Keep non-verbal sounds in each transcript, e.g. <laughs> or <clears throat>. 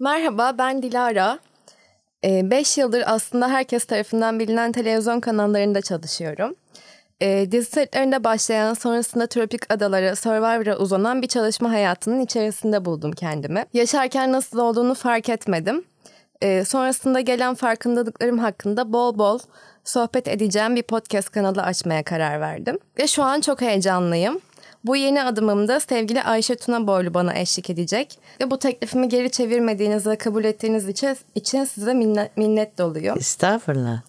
Merhaba ben Dilara. 5 ee, yıldır aslında herkes tarafından bilinen televizyon kanallarında çalışıyorum. Ee, dizi setlerinde başlayan sonrasında tropik adalara, Survivor'a uzanan bir çalışma hayatının içerisinde buldum kendimi. Yaşarken nasıl olduğunu fark etmedim. Ee, sonrasında gelen farkındalıklarım hakkında bol bol sohbet edeceğim bir podcast kanalı açmaya karar verdim. Ve şu an çok heyecanlıyım. Bu yeni adımımda sevgili Ayşe Tuna Boylu bana eşlik edecek. Ve bu teklifimi geri çevirmediğiniz ve kabul ettiğiniz için, için size minnet, minnet doluyor. Estağfurullah.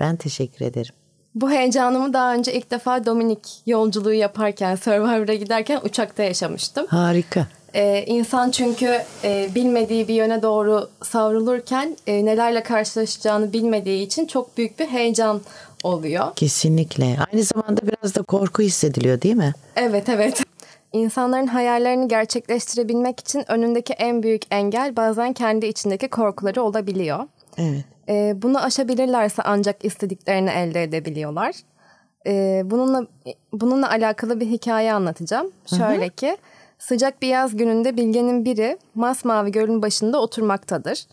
Ben teşekkür ederim. Bu heyecanımı daha önce ilk defa Dominik yolculuğu yaparken, Survivor'a giderken uçakta yaşamıştım. Harika. Ee, insan çünkü e, bilmediği bir yöne doğru savrulurken e, nelerle karşılaşacağını bilmediği için çok büyük bir heyecan oluyor. Kesinlikle. Aynı zamanda biraz da korku hissediliyor değil mi? Evet evet. İnsanların hayallerini gerçekleştirebilmek için önündeki en büyük engel bazen kendi içindeki korkuları olabiliyor. Evet. Ee, bunu aşabilirlerse ancak istediklerini elde edebiliyorlar. Ee, bununla bununla alakalı bir hikaye anlatacağım. Şöyle Hı-hı. ki sıcak bir yaz gününde Bilge'nin biri masmavi gölün başında oturmaktadır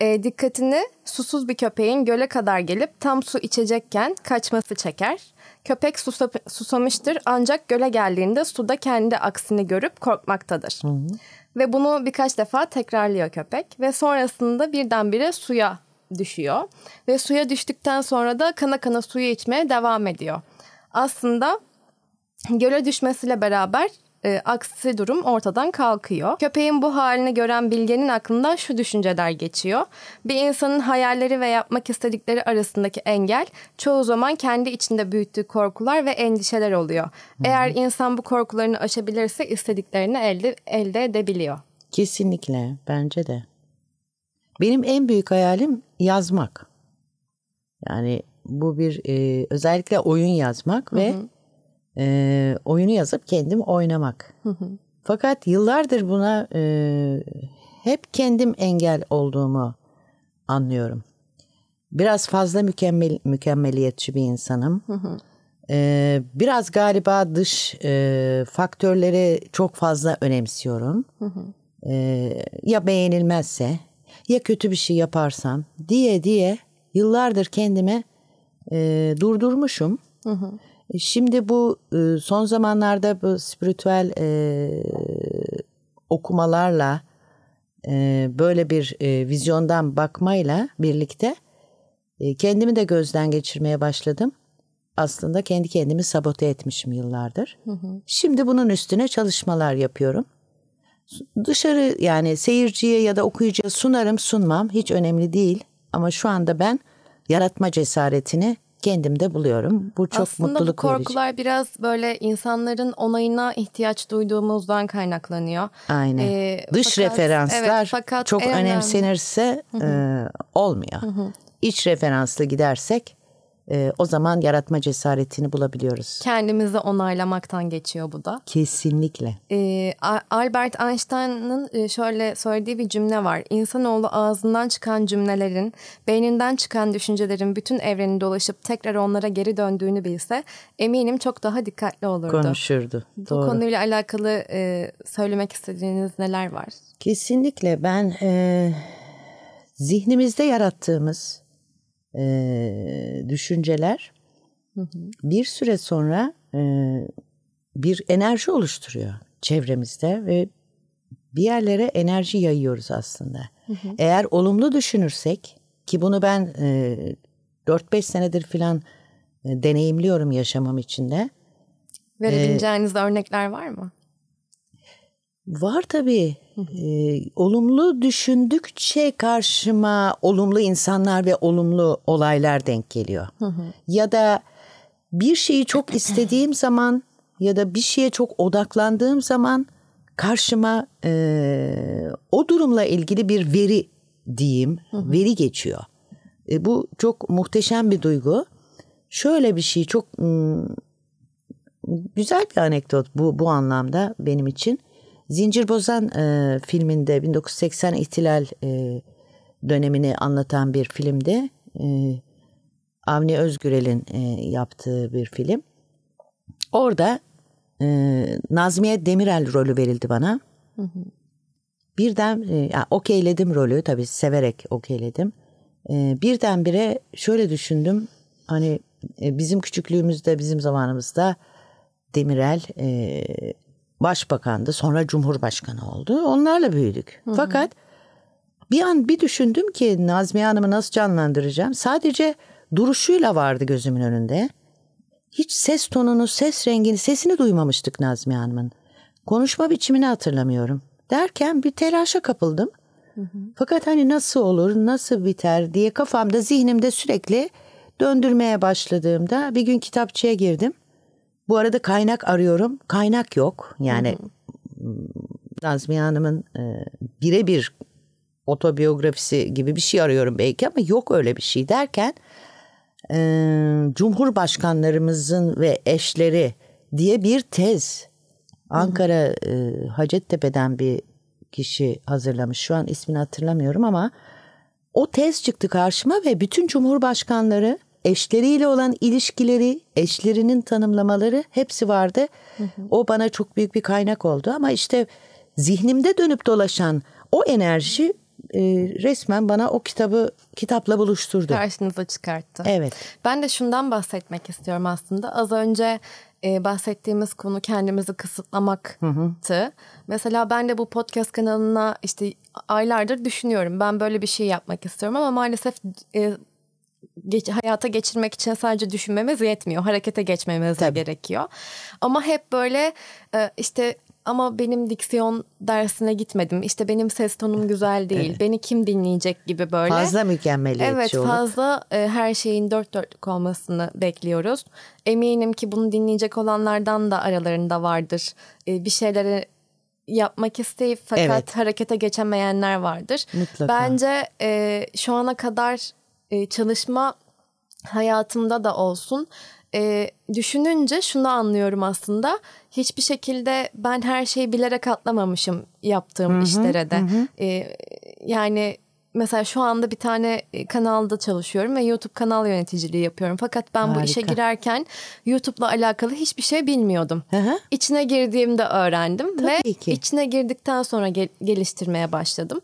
e, dikkatini susuz bir köpeğin göle kadar gelip tam su içecekken kaçması çeker. Köpek susa, susamıştır ancak göle geldiğinde suda kendi aksini görüp korkmaktadır. Hı hı. Ve bunu birkaç defa tekrarlıyor köpek ve sonrasında birdenbire suya düşüyor. Ve suya düştükten sonra da kana kana suyu içmeye devam ediyor. Aslında göle düşmesiyle beraber e, aksi durum ortadan kalkıyor. Köpeğin bu halini gören bilgenin aklından şu düşünceler geçiyor. Bir insanın hayalleri ve yapmak istedikleri arasındaki engel çoğu zaman kendi içinde büyüttüğü korkular ve endişeler oluyor. Hı-hı. Eğer insan bu korkularını aşabilirse istediklerini elde, elde edebiliyor. Kesinlikle bence de. Benim en büyük hayalim yazmak. Yani bu bir e, özellikle oyun yazmak ve e, oyunu yazıp kendim oynamak. Hı hı. Fakat yıllardır buna e, hep kendim engel olduğumu anlıyorum. Biraz fazla mükemmel mükemmeliyetçi bir insanım. Hı hı. Ee, biraz galiba dış e, faktörleri çok fazla önemsiyorum. Hı hı. Ee, ya beğenilmezse ya kötü bir şey yaparsam diye diye yıllardır kendime e, durdurmuşum. Hı hı. E, şimdi bu e, son zamanlarda bu spiritüel e, okumalarla e, böyle bir e, vizyondan bakmayla birlikte e, kendimi de gözden geçirmeye başladım. Aslında kendi kendimi sabote etmişim yıllardır. Hı hı. Şimdi bunun üstüne çalışmalar yapıyorum. Dışarı yani seyirciye ya da okuyucuya sunarım sunmam hiç önemli değil. Ama şu anda ben yaratma cesaretini kendimde buluyorum. Bu çok Aslında mutluluk bu korkular verici. biraz böyle insanların onayına ihtiyaç duyduğumuzdan kaynaklanıyor. Aynen. Ee, Dış fakat, referanslar evet, fakat çok önemsenirse e, olmuyor. Hı hı. İç referanslı gidersek e, o zaman yaratma cesaretini bulabiliyoruz. Kendimizi onaylamaktan geçiyor bu da. Kesinlikle. E, Albert Einstein'ın e, şöyle söylediği bir cümle var. İnsanoğlu ağzından çıkan cümlelerin, beyninden çıkan düşüncelerin bütün evreni dolaşıp tekrar onlara geri döndüğünü bilse eminim çok daha dikkatli olurdu. Konuşurdu. Bu Doğru. konuyla alakalı e, söylemek istediğiniz neler var? Kesinlikle ben e, zihnimizde yarattığımız e, düşünceler hı hı. bir süre sonra e, bir enerji oluşturuyor çevremizde ve bir yerlere enerji yayıyoruz aslında. Hı hı. Eğer olumlu düşünürsek ki bunu ben e, 4-5 senedir filan e, deneyimliyorum yaşamam içinde. Verebileceğiniz ee, örnekler var mı? Var tabii. Ee, olumlu düşündükçe karşıma olumlu insanlar ve olumlu olaylar denk geliyor. Hı hı. Ya da bir şeyi çok istediğim <clears throat> zaman ya da bir şeye çok odaklandığım zaman karşıma e, o durumla ilgili bir veri diyeyim, hı hı. veri geçiyor. E, bu çok muhteşem bir duygu. Şöyle bir şey çok güzel bir anekdot bu bu anlamda benim için. Zincir Bozan e, filminde 1980 ihtilal e, dönemini anlatan bir filmde e, Avni Özgürel'in e, yaptığı bir film. Orada e, Nazmiye Demirel rolü verildi bana. Hı hı. birden e, yani okeyledim rolü tabii severek okeyledim. E, birdenbire şöyle düşündüm hani e, bizim küçüklüğümüzde bizim zamanımızda Demirel e, başbakandı sonra cumhurbaşkanı oldu onlarla büyüdük. Hı hı. Fakat bir an bir düşündüm ki Nazmiye Hanım'ı nasıl canlandıracağım sadece duruşuyla vardı gözümün önünde. Hiç ses tonunu, ses rengini, sesini duymamıştık Nazmiye Hanım'ın. Konuşma biçimini hatırlamıyorum. Derken bir telaşa kapıldım. Hı hı. Fakat hani nasıl olur, nasıl biter diye kafamda, zihnimde sürekli döndürmeye başladığımda bir gün kitapçıya girdim. Bu arada kaynak arıyorum. Kaynak yok. Yani. Nazmiye Hanım'ın e, birebir otobiyografisi gibi bir şey arıyorum belki ama yok öyle bir şey derken e, Cumhurbaşkanlarımızın ve eşleri diye bir tez Ankara e, Hacettepe'den bir kişi hazırlamış. Şu an ismini hatırlamıyorum ama o tez çıktı karşıma ve bütün cumhurbaşkanları eşleriyle olan ilişkileri, eşlerinin tanımlamaları hepsi vardı. Hı hı. O bana çok büyük bir kaynak oldu ama işte zihnimde dönüp dolaşan o enerji e, resmen bana o kitabı kitapla buluşturdu. Karşınıza çıkarttı. Evet. Ben de şundan bahsetmek istiyorum aslında. Az önce e, bahsettiğimiz konu kendimizi kısıtlamaktı. Hı hı. Mesela ben de bu podcast kanalına işte aylardır düşünüyorum. Ben böyle bir şey yapmak istiyorum ama maalesef e, geç, hayata geçirmek için sadece düşünmemiz yetmiyor. Harekete geçmemiz Tabii. gerekiyor. Ama hep böyle e, işte ama benim diksiyon dersine gitmedim. İşte benim ses tonum güzel değil. Evet. Beni kim dinleyecek gibi böyle. Fazla mükemmeliyetçi Evet olup. fazla e, her şeyin dört dörtlük olmasını bekliyoruz. Eminim ki bunu dinleyecek olanlardan da aralarında vardır. E, bir şeyleri yapmak isteyip fakat evet. harekete geçemeyenler vardır. Mutlaka. Bence e, şu ana kadar e, çalışma hayatımda da olsun e, düşününce şunu anlıyorum aslında. Hiçbir şekilde ben her şeyi bilerek atlamamışım yaptığım hı hı, işlere de. Hı. E, yani mesela şu anda bir tane e, kanalda çalışıyorum ve YouTube kanal yöneticiliği yapıyorum. Fakat ben Harika. bu işe girerken YouTube'la alakalı hiçbir şey bilmiyordum. Hı. İçine girdiğimde öğrendim Tabii ve ki. içine girdikten sonra gel- geliştirmeye başladım.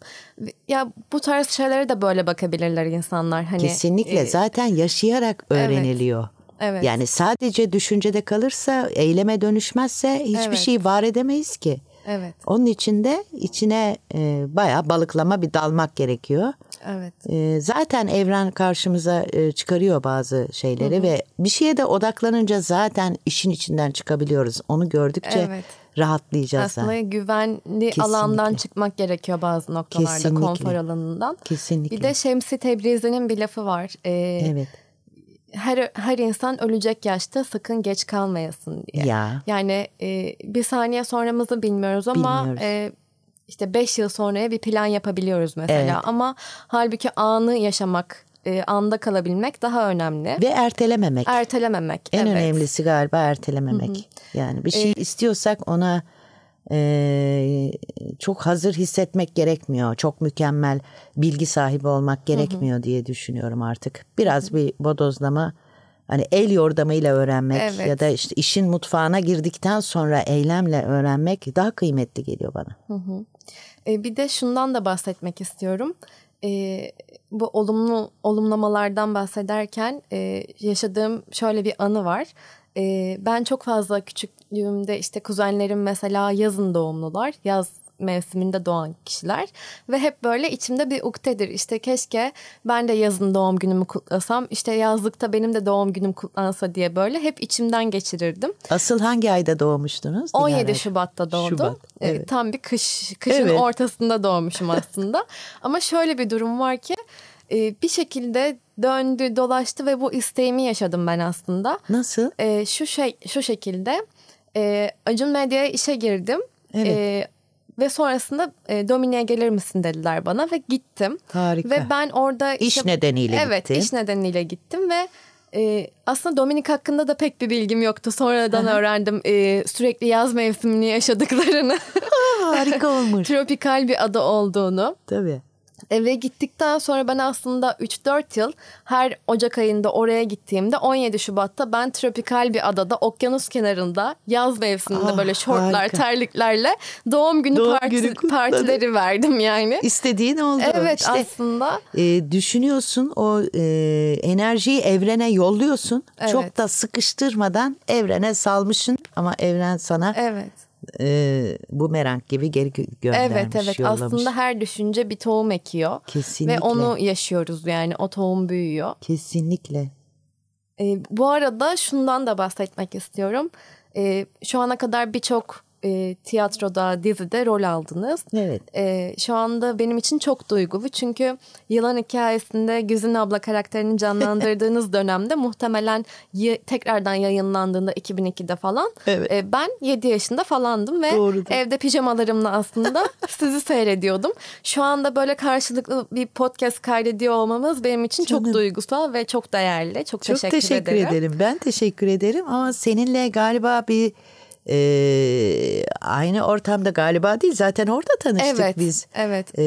Ya bu tarz şeylere de böyle bakabilirler insanlar. Hani Kesinlikle e, zaten yaşayarak öğreniliyor. Evet. Evet. Yani sadece düşüncede kalırsa, eyleme dönüşmezse hiçbir evet. şey var edemeyiz ki. Evet. Onun için de içine e, bayağı balıklama bir dalmak gerekiyor. Evet. E, zaten evren karşımıza e, çıkarıyor bazı şeyleri hı hı. ve bir şeye de odaklanınca zaten işin içinden çıkabiliyoruz. Onu gördükçe evet. rahatlayacağız. Aslında da. güvenli Kesinlikle. alandan çıkmak gerekiyor bazı noktalarda Kesinlikle. konfor alanından. Kesinlikle. Bir de Şemsi Tebrizi'nin bir lafı var. Ee, evet her her insan ölecek yaşta sakın geç kalmayasın diye. Ya. Yani e, bir saniye sonramızı bilmiyoruz ama bilmiyoruz. E, işte beş yıl sonraya bir plan yapabiliyoruz mesela. Evet. Ama halbuki anı yaşamak, e, anda kalabilmek daha önemli. Ve ertelememek. Ertelememek. En evet. önemlisi galiba ertelememek. Hı hı. Yani bir şey ee, istiyorsak ona e, çok hazır hissetmek gerekmiyor. Çok mükemmel bilgi sahibi olmak gerekmiyor hı hı. diye düşünüyorum artık. Biraz hı hı. bir bodozlama hani el yordamıyla öğrenmek evet. ya da işte işin mutfağına girdikten sonra eylemle öğrenmek daha kıymetli geliyor bana. Hı hı. E, bir de şundan da bahsetmek istiyorum. E, bu olumlu olumlamalardan bahsederken e, yaşadığım şöyle bir anı var. E, ben çok fazla küçüklüğümde işte kuzenlerim mesela yazın doğumlular. Yaz mevsiminde doğan kişiler ve hep böyle içimde bir uktedir. İşte keşke ben de yazın doğum günümü kutlasam, işte yazlıkta benim de doğum günüm kutlansa diye böyle hep içimden geçirirdim. Asıl hangi ayda doğmuştunuz? 17 yani? Şubat'ta doğdum. Şubat, evet. ee, tam bir kış kışın evet. ortasında doğmuşum aslında. <laughs> Ama şöyle bir durum var ki e, bir şekilde döndü dolaştı ve bu isteğimi yaşadım ben aslında. Nasıl? E, şu şey şu şekilde e, Acun Medya'ya işe girdim. Evet. E, ve sonrasında e, Domine'ye gelir misin dediler bana ve gittim. Harika. Ve ben orada... iş işte, nedeniyle evet, gittin. Evet iş nedeniyle gittim ve e, aslında Dominik hakkında da pek bir bilgim yoktu. Sonradan öğrendim e, sürekli yaz mevsimini yaşadıklarını. <laughs> harika <laughs> olmuş. Tropikal bir ada olduğunu. Tabii. Eve gittikten sonra ben aslında 3-4 yıl her Ocak ayında oraya gittiğimde 17 Şubat'ta ben tropikal bir adada okyanus kenarında yaz mevsiminde Ah, böyle şortlar harika. terliklerle doğum günü, Doğum parti- günü partileri verdim yani. İstediğin oldu. Evet İşte, aslında e, düşünüyorsun o e, enerjiyi evrene yolluyorsun. Evet. Çok da sıkıştırmadan evrene salmışsın ama evren sana evet. E, bumerang gibi geri gö- göndermiş, Evet evet yollamış. aslında her düşünce bir tohum ekiyor. Kesinlikle. Ve onu yaşıyoruz yani o tohum büyüyor. Kesinlikle. Ee, bu arada şundan da bahsetmek istiyorum. Ee, şu ana kadar birçok e, tiyatroda, dizide rol aldınız. Evet. Ee, şu anda benim için çok duygulu. Çünkü Yılan hikayesinde Güzin abla karakterini canlandırdığınız <laughs> dönemde muhtemelen y- tekrardan yayınlandığında 2002'de falan Evet. e, ben 7 yaşında falandım ve Doğrudur. evde pijamalarımla aslında <laughs> sizi seyrediyordum. Şu anda böyle karşılıklı bir podcast kaydediyor olmamız benim için Canım. çok duygusal ve çok değerli. Çok, Çok teşekkür, teşekkür, ederim. ederim. Ben teşekkür ederim ama seninle galiba bir e, aynı ortamda galiba değil zaten orada tanıştık Evet, biz. evet. E,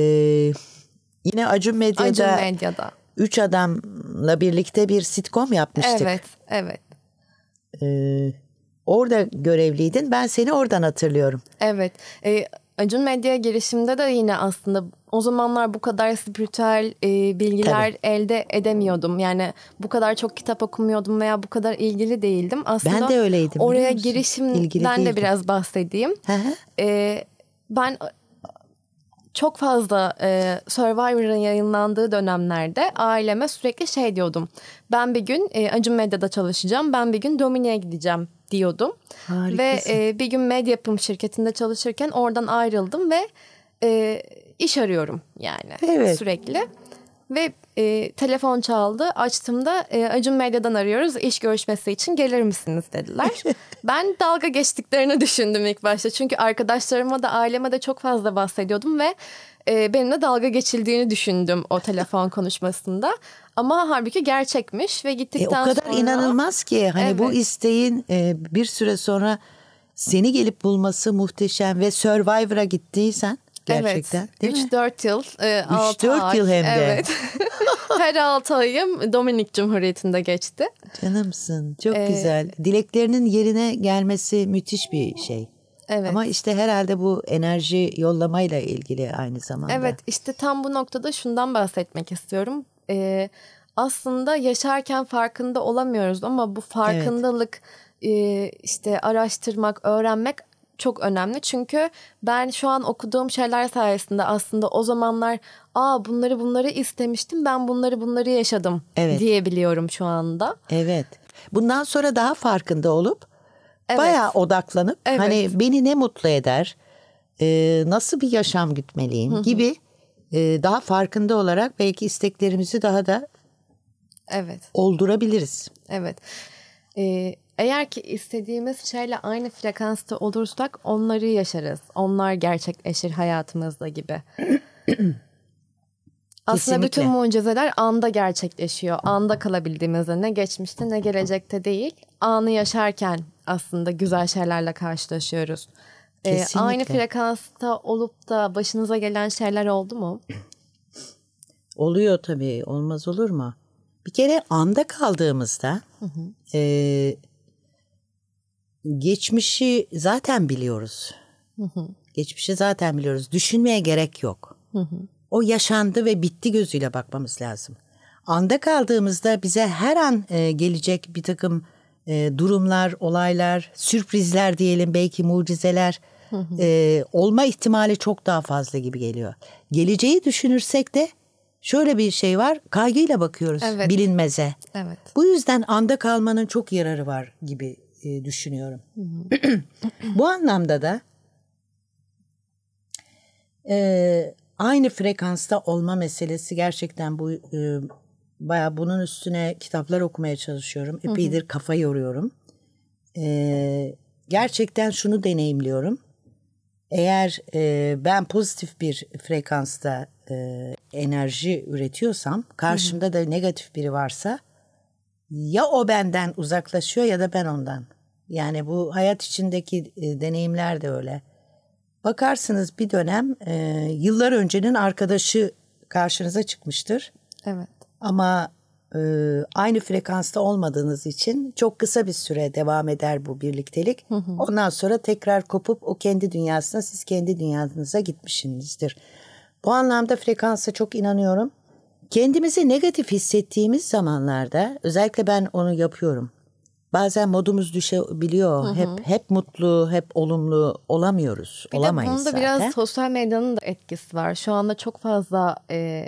yine Acun Medya'da Acun Medya'da. üç adamla birlikte bir sitcom yapmıştık. Evet, evet. E, orada görevliydin. Ben seni oradan hatırlıyorum. Evet. Ee, Acun Medya girişimde de yine aslında o zamanlar bu kadar spiritüel e, bilgiler elde edemiyordum. Yani bu kadar çok kitap okumuyordum veya bu kadar ilgili değildim. Aslında Ben de öyleydim, Oraya girişimden de biraz bahsedeyim. Ee, ben çok fazla e, Survivor'ın yayınlandığı dönemlerde aileme sürekli şey diyordum. Ben bir gün e, Acun Medya'da çalışacağım. Ben bir gün Domine'ye gideceğim diyordum. Ve Harikasın. e, bir gün medya yapım şirketinde çalışırken oradan ayrıldım ve e, iş arıyorum yani Evet. sürekli. Ve e, telefon çaldı. Açtığımda e, Acun Medya'dan arıyoruz. İş görüşmesi için gelir misiniz dediler. <laughs> ben dalga geçtiklerini düşündüm ilk başta. Çünkü arkadaşlarıma da aileme de çok fazla bahsediyordum ve e, benimle dalga geçildiğini düşündüm o telefon konuşmasında. Ama halbuki gerçekmiş ve E, gittikten o kadar sonra... inanılmaz ki hani bu Evet. isteğin e, bir süre sonra seni gelip bulması muhteşem ve Survivor'a gittiysen gerçekten evet, değil mi? 3-4 yıl, e, 6 3-4 ay. yıl hem de. Evet. <laughs> Her 6 ayım Dominik Cumhuriyeti'nde geçti. Canımsın çok Ee, güzel. Dileklerinin yerine gelmesi müthiş bir şey. Evet. Ama işte herhalde bu enerji yollamayla ilgili aynı zamanda. Evet işte tam bu noktada şundan bahsetmek istiyorum. Ee, aslında yaşarken farkında olamıyoruz ama bu farkındalık e, işte araştırmak, öğrenmek çok önemli. Çünkü ben şu an okuduğum şeyler sayesinde aslında o zamanlar aa bunları bunları istemiştim ben bunları bunları yaşadım Evet. diyebiliyorum şu anda. Evet. Bundan sonra daha farkında olup Evet. bayağı odaklanıp Evet. hani beni ne mutlu eder, e, nasıl bir yaşam gütmeliyim gibi e, daha farkında olarak belki isteklerimizi daha da Evet. oldurabiliriz. Evet. Ee, eğer ki istediğimiz şeyle aynı frekansta olursak onları yaşarız. Onlar gerçekleşir hayatımızda gibi. <clears throat> Aslında Kesinlikle. bütün mucizeler anda gerçekleşiyor. Anda kalabildiğimizde ne geçmişte ne gelecekte değil. Anı yaşarken aslında güzel şeylerle karşılaşıyoruz. Kesinlikle. aynı frekansta olup da başınıza gelen şeyler oldu mu? <clears throat> Oluyor tabii olmaz olur mu? Bir kere anda kaldığımızda e, geçmişi zaten biliyoruz. Geçmişi zaten biliyoruz. Düşünmeye gerek yok. O yaşandı ve bitti gözüyle bakmamız lazım. Anda kaldığımızda bize her an e, gelecek bir takım e, durumlar, olaylar, sürprizler diyelim belki mucizeler e, olma ihtimali çok daha fazla gibi geliyor. Geleceği düşünürsek de şöyle bir şey var kaygıyla bakıyoruz Evet. bilinmeze. Evet. Bu yüzden anda kalmanın çok yararı var gibi e, düşünüyorum. <clears throat> Bu anlamda da e, aynı frekansta olma meselesi gerçekten bu e, baya bunun üstüne kitaplar okumaya çalışıyorum. Epeydir kafa yoruyorum. E, gerçekten şunu deneyimliyorum. Eğer e, ben pozitif bir frekansta e, enerji üretiyorsam karşımda da negatif biri varsa ya o benden uzaklaşıyor ya da ben ondan. Yani bu hayat içindeki e, deneyimler de öyle. Bakarsınız bir dönem e, yıllar öncenin arkadaşı karşınıza çıkmıştır. Evet. Ama e, aynı frekansta olmadığınız için çok kısa bir süre devam eder bu birliktelik. Ondan sonra tekrar kopup o kendi dünyasına siz kendi dünyanıza gitmişsinizdir. Bu anlamda frekansa çok inanıyorum. Kendimizi negatif hissettiğimiz zamanlarda özellikle ben onu yapıyorum. Bazen modumuz düşebiliyor. Hep hep mutlu, hep olumlu olamıyoruz. Bir Olamayız de bunda zaten. biraz sosyal medyanın da etkisi var. Şu anda çok fazla e,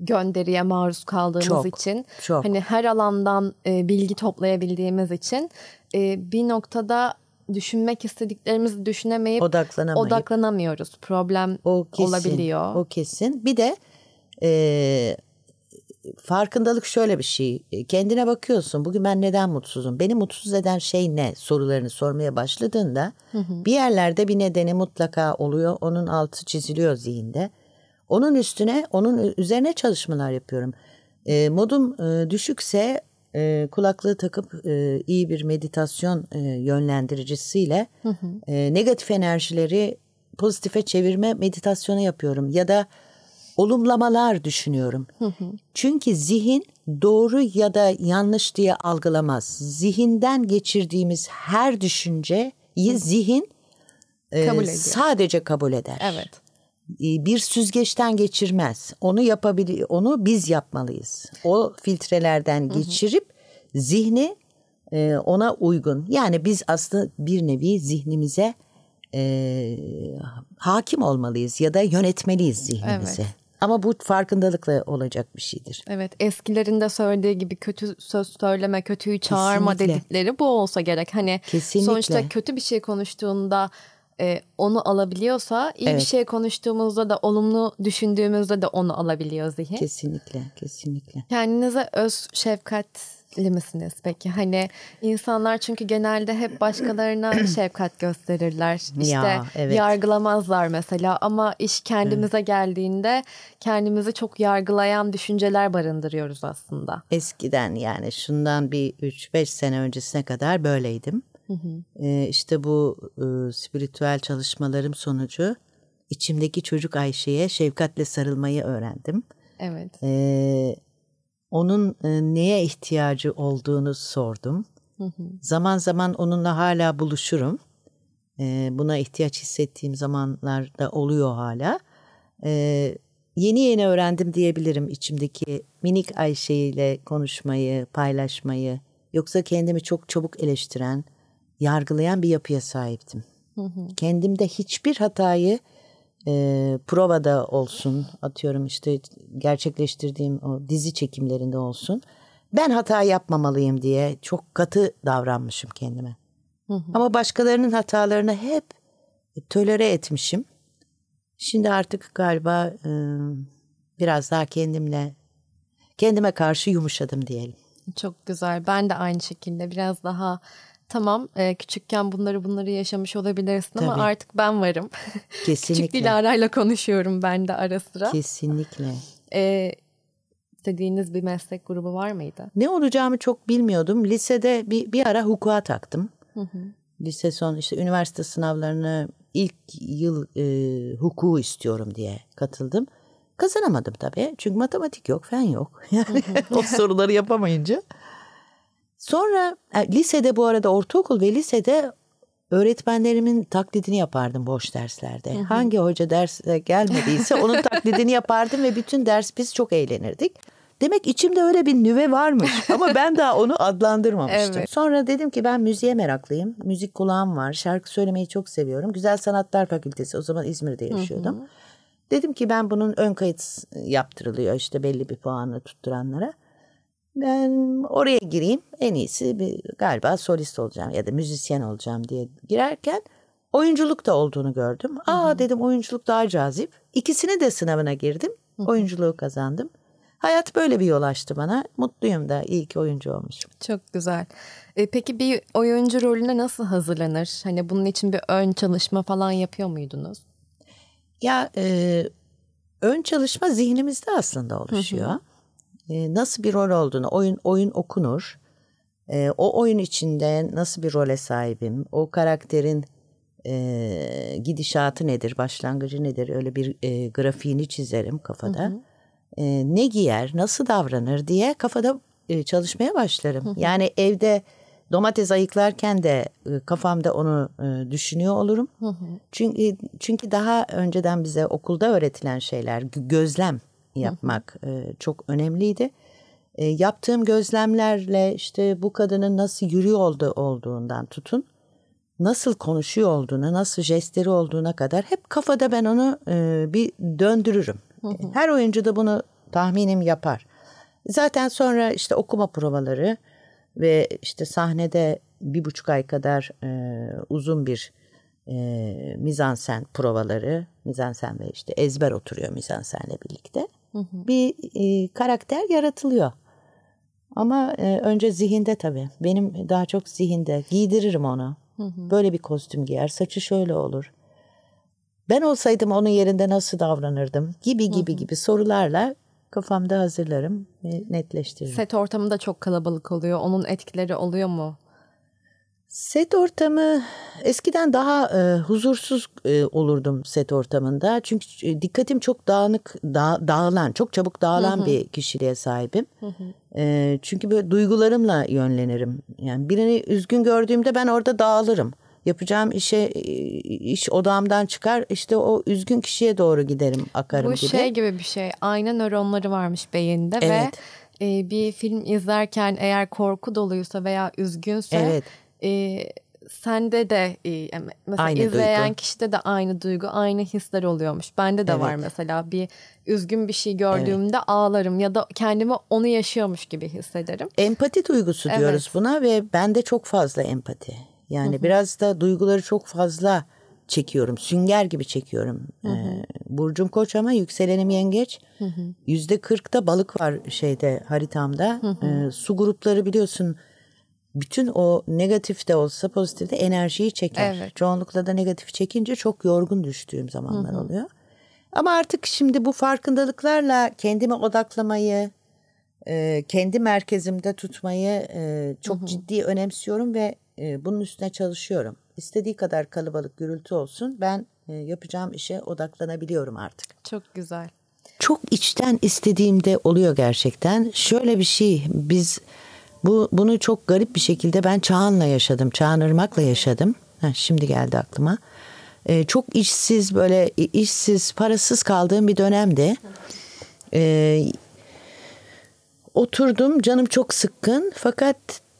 gönderiye maruz kaldığımız Çok, için çok. hani her alandan e, bilgi toplayabildiğimiz için e, bir noktada düşünmek istediklerimizi düşünemeyip Odaklanamayıp. odaklanamıyoruz. Problem O kesin. olabiliyor. O kesin. Bir de e, farkındalık şöyle bir şey. E, Kendine bakıyorsun. Bugün ben neden mutsuzum? Beni mutsuz eden şey ne? Sorularını sormaya başladığında bir yerlerde bir nedeni mutlaka oluyor. Onun altı çiziliyor zihinde. Onun üstüne, onun üzerine çalışmalar yapıyorum. E, modum e, düşükse e, kulaklığı takıp e, iyi bir meditasyon e, yönlendiricisiyle e, negatif enerjileri pozitife çevirme meditasyonu yapıyorum. Ya da olumlamalar düşünüyorum. Çünkü zihin doğru ya da yanlış diye algılamaz. Zihinden geçirdiğimiz her düşünceyi zihin e, Kabul ediyor. sadece kabul eder. Evet. E, bir süzgeçten geçirmez. Onu yapabili onu biz yapmalıyız. O filtrelerden geçirip zihni e, ona uygun. Yani biz aslında bir nevi zihnimize e, hakim olmalıyız ya da yönetmeliyiz zihnimizi. Evet. Ama bu farkındalıkla olacak bir şeydir. Evet eskilerin de söylediği gibi kötü söz söyleme, kötüyü çağırma Kesinlikle. dedikleri bu olsa gerek. Hani Kesinlikle. sonuçta kötü bir şey konuştuğunda e, onu alabiliyorsa iyi bir Evet. şey konuştuğumuzda da olumlu düşündüğümüzde de onu alabiliyor zihin. Kesinlikle, kesinlikle. Kendinize öz şefkatli misiniz peki? Hani insanlar çünkü genelde hep başkalarına <clears throat> şefkat gösterirler. İşte Ya, evet. yargılamazlar mesela ama iş kendimize geldiğinde kendimizi çok yargılayan düşünceler barındırıyoruz aslında. Eskiden yani şundan bir 3-5 sene öncesine kadar böyleydim. Ee, işte bu e, spiritüel çalışmalarım sonucu içimdeki çocuk Ayşe'ye şefkatle sarılmayı öğrendim. Evet. Ee, onun e, neye ihtiyacı olduğunu sordum. Zaman zaman onunla hala buluşurum. Ee, buna ihtiyaç hissettiğim zamanlarda oluyor hala. Ee, yeni yeni öğrendim diyebilirim içimdeki minik Ayşe ile konuşmayı, paylaşmayı. Yoksa kendimi çok çabuk eleştiren, yargılayan bir yapıya sahiptim. Kendimde hiçbir hatayı e, provada olsun, atıyorum işte gerçekleştirdiğim o dizi çekimlerinde olsun. Ben hata yapmamalıyım diye çok katı davranmışım kendime. Ama başkalarının hatalarını hep tölere etmişim. Şimdi artık galiba e, biraz daha kendimle kendime karşı yumuşadım diyelim. Çok güzel. Ben de aynı şekilde biraz daha tamam e, küçükken bunları bunları yaşamış olabilirsin ama Tabii. artık ben varım. <laughs> Küçük Kesinlikle. Dilara'yla konuşuyorum ben de ara sıra. Kesinlikle. E, istediğiniz bir meslek grubu var mıydı? Ne olacağımı çok bilmiyordum. Lisede bir, bir ara hukuka taktım. Lise son işte üniversite sınavlarını ilk yıl e, hukuku istiyorum diye katıldım. Kazanamadım tabii. Çünkü matematik yok, fen yok. <laughs> Yani o soruları yapamayınca. Sonra e, lisede bu arada ortaokul ve lisede öğretmenlerimin taklidini yapardım boş derslerde. Hangi hoca derse gelmediyse onun <laughs> taklidini yapardım ve bütün ders biz çok eğlenirdik. Demek içimde öyle bir nüve varmış ama ben daha onu adlandırmamıştım. Evet. Sonra dedim ki ben müziğe meraklıyım. Müzik kulağım var. Şarkı söylemeyi çok seviyorum. Güzel Sanatlar Fakültesi o zaman İzmir'de yaşıyordum. Dedim ki ben bunun ön kayıt yaptırılıyor işte belli bir puanla tutturanlara. Ben oraya gireyim en iyisi bir, galiba solist olacağım ya da müzisyen olacağım diye girerken oyunculuk da olduğunu gördüm. Aa dedim oyunculuk daha cazip. İkisini de sınavına girdim. Oyunculuğu kazandım. Hayat böyle bir yol açtı bana. Mutluyum da iyi ki oyuncu olmuşum. Çok güzel. E, peki bir oyuncu rolüne nasıl hazırlanır? Hani bunun için bir ön çalışma falan yapıyor muydunuz? Ya e, ön çalışma zihnimizde aslında oluşuyor. E, nasıl bir rol olduğunu, oyun oyun okunur. E, o oyun içinde nasıl bir role sahibim, o karakterin e, gidişatı nedir, başlangıcı nedir, öyle bir e, grafiğini çizerim kafada. e, ne giyer, nasıl davranır diye kafada e, çalışmaya başlarım. Yani evde domates ayıklarken de e, kafamda onu e, düşünüyor olurum. Çünkü çünkü daha önceden bize okulda öğretilen şeyler gözlem yapmak e, çok önemliydi. E, yaptığım gözlemlerle işte bu kadının nasıl yürüyor oldu, olduğundan tutun nasıl konuşuyor olduğuna, nasıl jestleri olduğuna kadar hep kafada ben onu e, bir döndürürüm. Her oyuncu da bunu tahminim yapar. Zaten sonra işte okuma provaları ve işte sahnede bir buçuk ay kadar e, uzun bir e, mizansen provaları, mizansen ve işte ezber oturuyor mizansenle birlikte. Hı hı. Bir e, karakter yaratılıyor. Ama e, önce zihinde tabii. Benim daha çok zihinde. Giydiririm onu. Hı hı. Böyle bir kostüm giyer. Saçı şöyle olur. Ben olsaydım onun yerinde nasıl davranırdım? Gibi gibi hı hı. gibi sorularla kafamda hazırlarım ve netleştiririm. Set ortamında çok kalabalık oluyor. Onun etkileri oluyor mu? Set ortamı eskiden daha e, huzursuz e, olurdum set ortamında. Çünkü e, dikkatim çok dağınık, dağ, dağılan, çok çabuk dağılan hı hı. bir kişiliğe sahibim. Hı hı. E, çünkü böyle duygularımla yönlenirim. Yani birini üzgün gördüğümde ben orada dağılırım. Yapacağım işe iş odamdan çıkar işte o üzgün kişiye doğru giderim akarım Bu gibi. Bu şey gibi bir şey. Aynı nöronları varmış beyinde evet. ve e, bir film izlerken eğer korku doluysa veya üzgünse evet e, sende de e, mesela aynı izleyen duygu. kişide de aynı duygu, aynı hisler oluyormuş. Bende de evet. var mesela bir üzgün bir şey gördüğümde evet. ağlarım ya da kendimi onu yaşıyormuş gibi hissederim. Empati duygusu evet. diyoruz buna ve bende çok fazla empati. Yani Hı-hı. biraz da duyguları çok fazla çekiyorum. Sünger gibi çekiyorum. Ee, Burcum koç ama yükselenim yengeç. Yüzde kırkta balık var şeyde haritamda. Ee, su grupları biliyorsun bütün o negatif de olsa pozitif de enerjiyi çeker. Evet. Çoğunlukla da negatif çekince çok yorgun düştüğüm zamanlar Hı-hı. oluyor. Ama artık şimdi bu farkındalıklarla kendime odaklamayı, e, kendi merkezimde tutmayı e, çok Hı-hı. ciddi önemsiyorum ve e, bunun üstüne çalışıyorum. İstediği kadar kalabalık gürültü olsun ben yapacağım işe odaklanabiliyorum artık. Çok güzel. Çok içten istediğimde oluyor gerçekten. Şöyle bir şey biz bu bunu çok garip bir şekilde ben Çağan'la yaşadım. Çağan Irmak'la yaşadım. Heh, şimdi geldi aklıma. Ee, çok işsiz böyle işsiz, parasız kaldığım bir dönemde. Ee, oturdum canım çok sıkkın fakat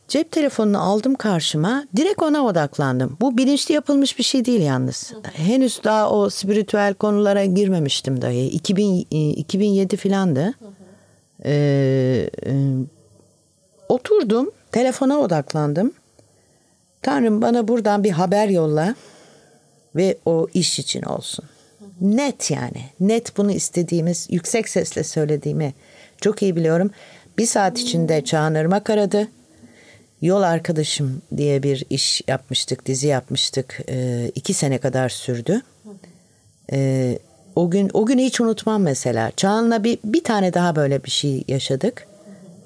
cep telefonunu aldım karşıma direkt ona odaklandım. Bu bilinçli yapılmış bir şey değil yalnız. Henüz daha o spiritüel konulara girmemiştim dahi. 2000, 2007 filandı. Ee, e, Oturdum, telefona odaklandım. Tanrım bana buradan bir haber yolla ve o iş için olsun. Net yani. Net bunu istediğimiz, yüksek sesle söylediğimi çok iyi biliyorum. Bir saat içinde Çağan Irmak aradı. Yol Arkadaşım diye bir iş yapmıştık, dizi yapmıştık. Ee, iki sene kadar sürdü. Ee, o gün o günü hiç unutmam mesela. Çağan'la bir, bir tane daha böyle bir şey yaşadık.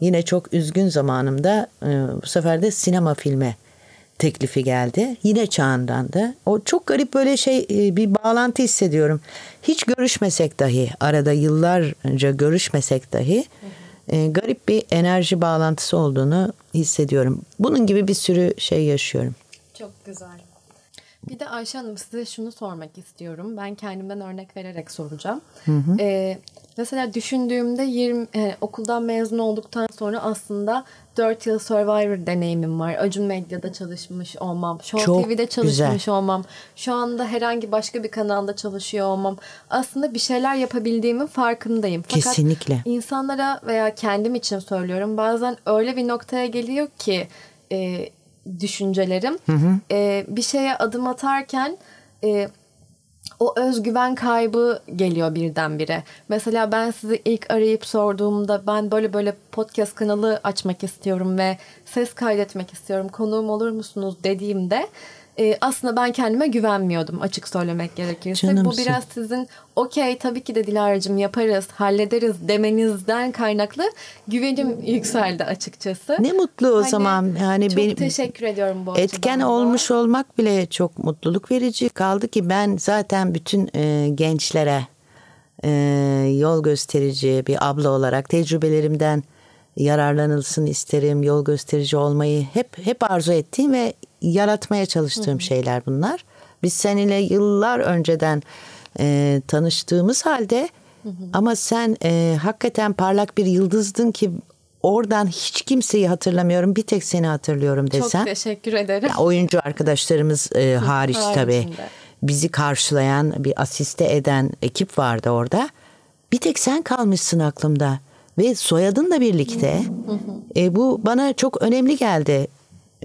Yine çok üzgün zamanımda e, bu sefer de sinema filme teklifi geldi. Yine çağından da. O çok garip böyle şey e, bir bağlantı hissediyorum. Hiç görüşmesek dahi arada yıllarca görüşmesek dahi e, garip bir enerji bağlantısı olduğunu hissediyorum. Bunun gibi bir sürü şey yaşıyorum. Çok güzel. Bir de Ayşe Hanım size şunu sormak istiyorum. Ben kendimden örnek vererek soracağım. Hı hı. Ee, mesela düşündüğümde 20 e, okuldan mezun olduktan sonra aslında 4 yıl Survivor deneyimim var. Acun Medya'da çalışmış olmam. Show Çok TV'de çalışmış güzel. olmam. Şu anda herhangi başka bir kanalda çalışıyor olmam. Aslında bir şeyler yapabildiğimin farkındayım. Fakat Kesinlikle. insanlara veya kendim için söylüyorum. Bazen öyle bir noktaya geliyor ki... E, düşüncelerim. Hı hı. E, bir şeye adım atarken e, o özgüven kaybı geliyor birdenbire. Mesela ben sizi ilk arayıp sorduğumda ben böyle böyle podcast kanalı açmak istiyorum ve ses kaydetmek istiyorum. Konuğum olur musunuz dediğimde e, aslında ben kendime güvenmiyordum açık söylemek gerekirse. Canımsın. Bu biraz sizin okey tabii ki de Dilara'cığım yaparız, hallederiz demenizden kaynaklı güvenim yükseldi açıkçası. Ne mutlu o hani, zaman. Yani çok benim teşekkür ediyorum bu Etken olmuş olmak bile çok mutluluk verici. Kaldı ki ben zaten bütün e, gençlere e, yol gösterici bir abla olarak tecrübelerimden yararlanılsın isterim. Yol gösterici olmayı hep hep arzu ettiğim ve yaratmaya çalıştığım şeyler bunlar. Biz seninle yıllar önceden e, tanıştığımız halde ama sen e, hakikaten parlak bir yıldızdın ki oradan hiç kimseyi hatırlamıyorum. Bir tek seni hatırlıyorum desem. Çok teşekkür ederim. Ya oyuncu arkadaşlarımız e, hariç tabii. Bizi karşılayan, bir asiste eden ekip vardı orada. Bir tek sen kalmışsın aklımda. Ve soyadınla birlikte. E, bu bana çok önemli geldi.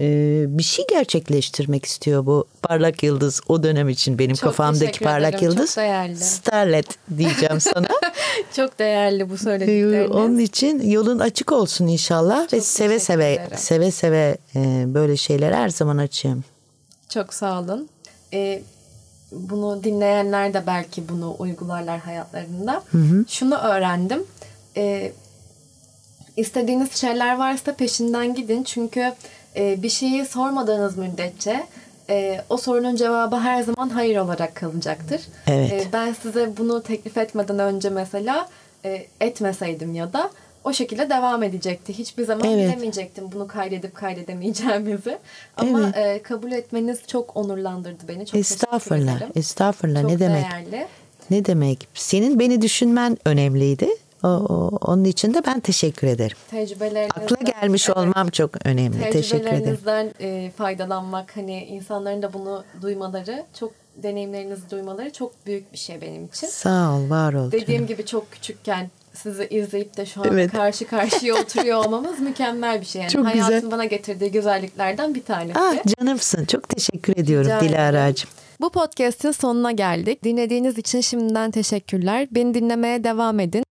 E, bir şey gerçekleştirmek istiyor bu parlak yıldız o dönem için benim Çok kafamdaki parlak ederim, çok yıldız. değerli. Starlet diyeceğim sana. <laughs> Çok değerli bu Ee, söyledikleriniz. Onun için yolun açık olsun inşallah ve Çok seve teşekkür seve ederim. seve seve e, böyle şeyler her zaman açığım. Çok sağ olun. Ee, bunu dinleyenler de belki bunu uygularlar hayatlarında. Şunu öğrendim. Ee, istediğiniz şeyler varsa peşinden gidin. Çünkü e, bir şeyi sormadığınız müddetçe e, o sorunun cevabı her zaman hayır olarak kalacaktır. Evet. E, ben size bunu teklif etmeden önce mesela e, etmeseydim ya da o şekilde devam edecekti. Hiçbir zaman Evet. bilemeyecektim bunu kaydedip kaydedemeyeceğimizi. Ama e, kabul etmeniz çok onurlandırdı beni. Çok teşekkür Estağfurullah. ederim. Estağfurullah. Çok ne demek? değerli. Ne demek? Senin beni düşünmen önemliydi. O, o- onun için de ben teşekkür ederim. Tecrübelerinizden, Akla gelmiş Evet. olmam çok önemli. Teşekkür ederim. Tecrübelerinizden e, faydalanmak, hani insanların da bunu duymaları, çok deneyimlerinizi duymaları çok büyük bir şey benim için. Sağ ol, var ol. Dediğim canım. gibi çok küçükken sizi izleyip de şu an Evet. karşı karşıya oturuyor olmamız <laughs> mükemmel bir şey. Yani Çok güzel. hayatın bana getirdiği güzelliklerden bir tanesi. Ah canımsın. Çok teşekkür ediyorum. Dilara'cığım. Bu podcast'in sonuna geldik. Dinlediğiniz için şimdiden teşekkürler. Beni dinlemeye devam edin.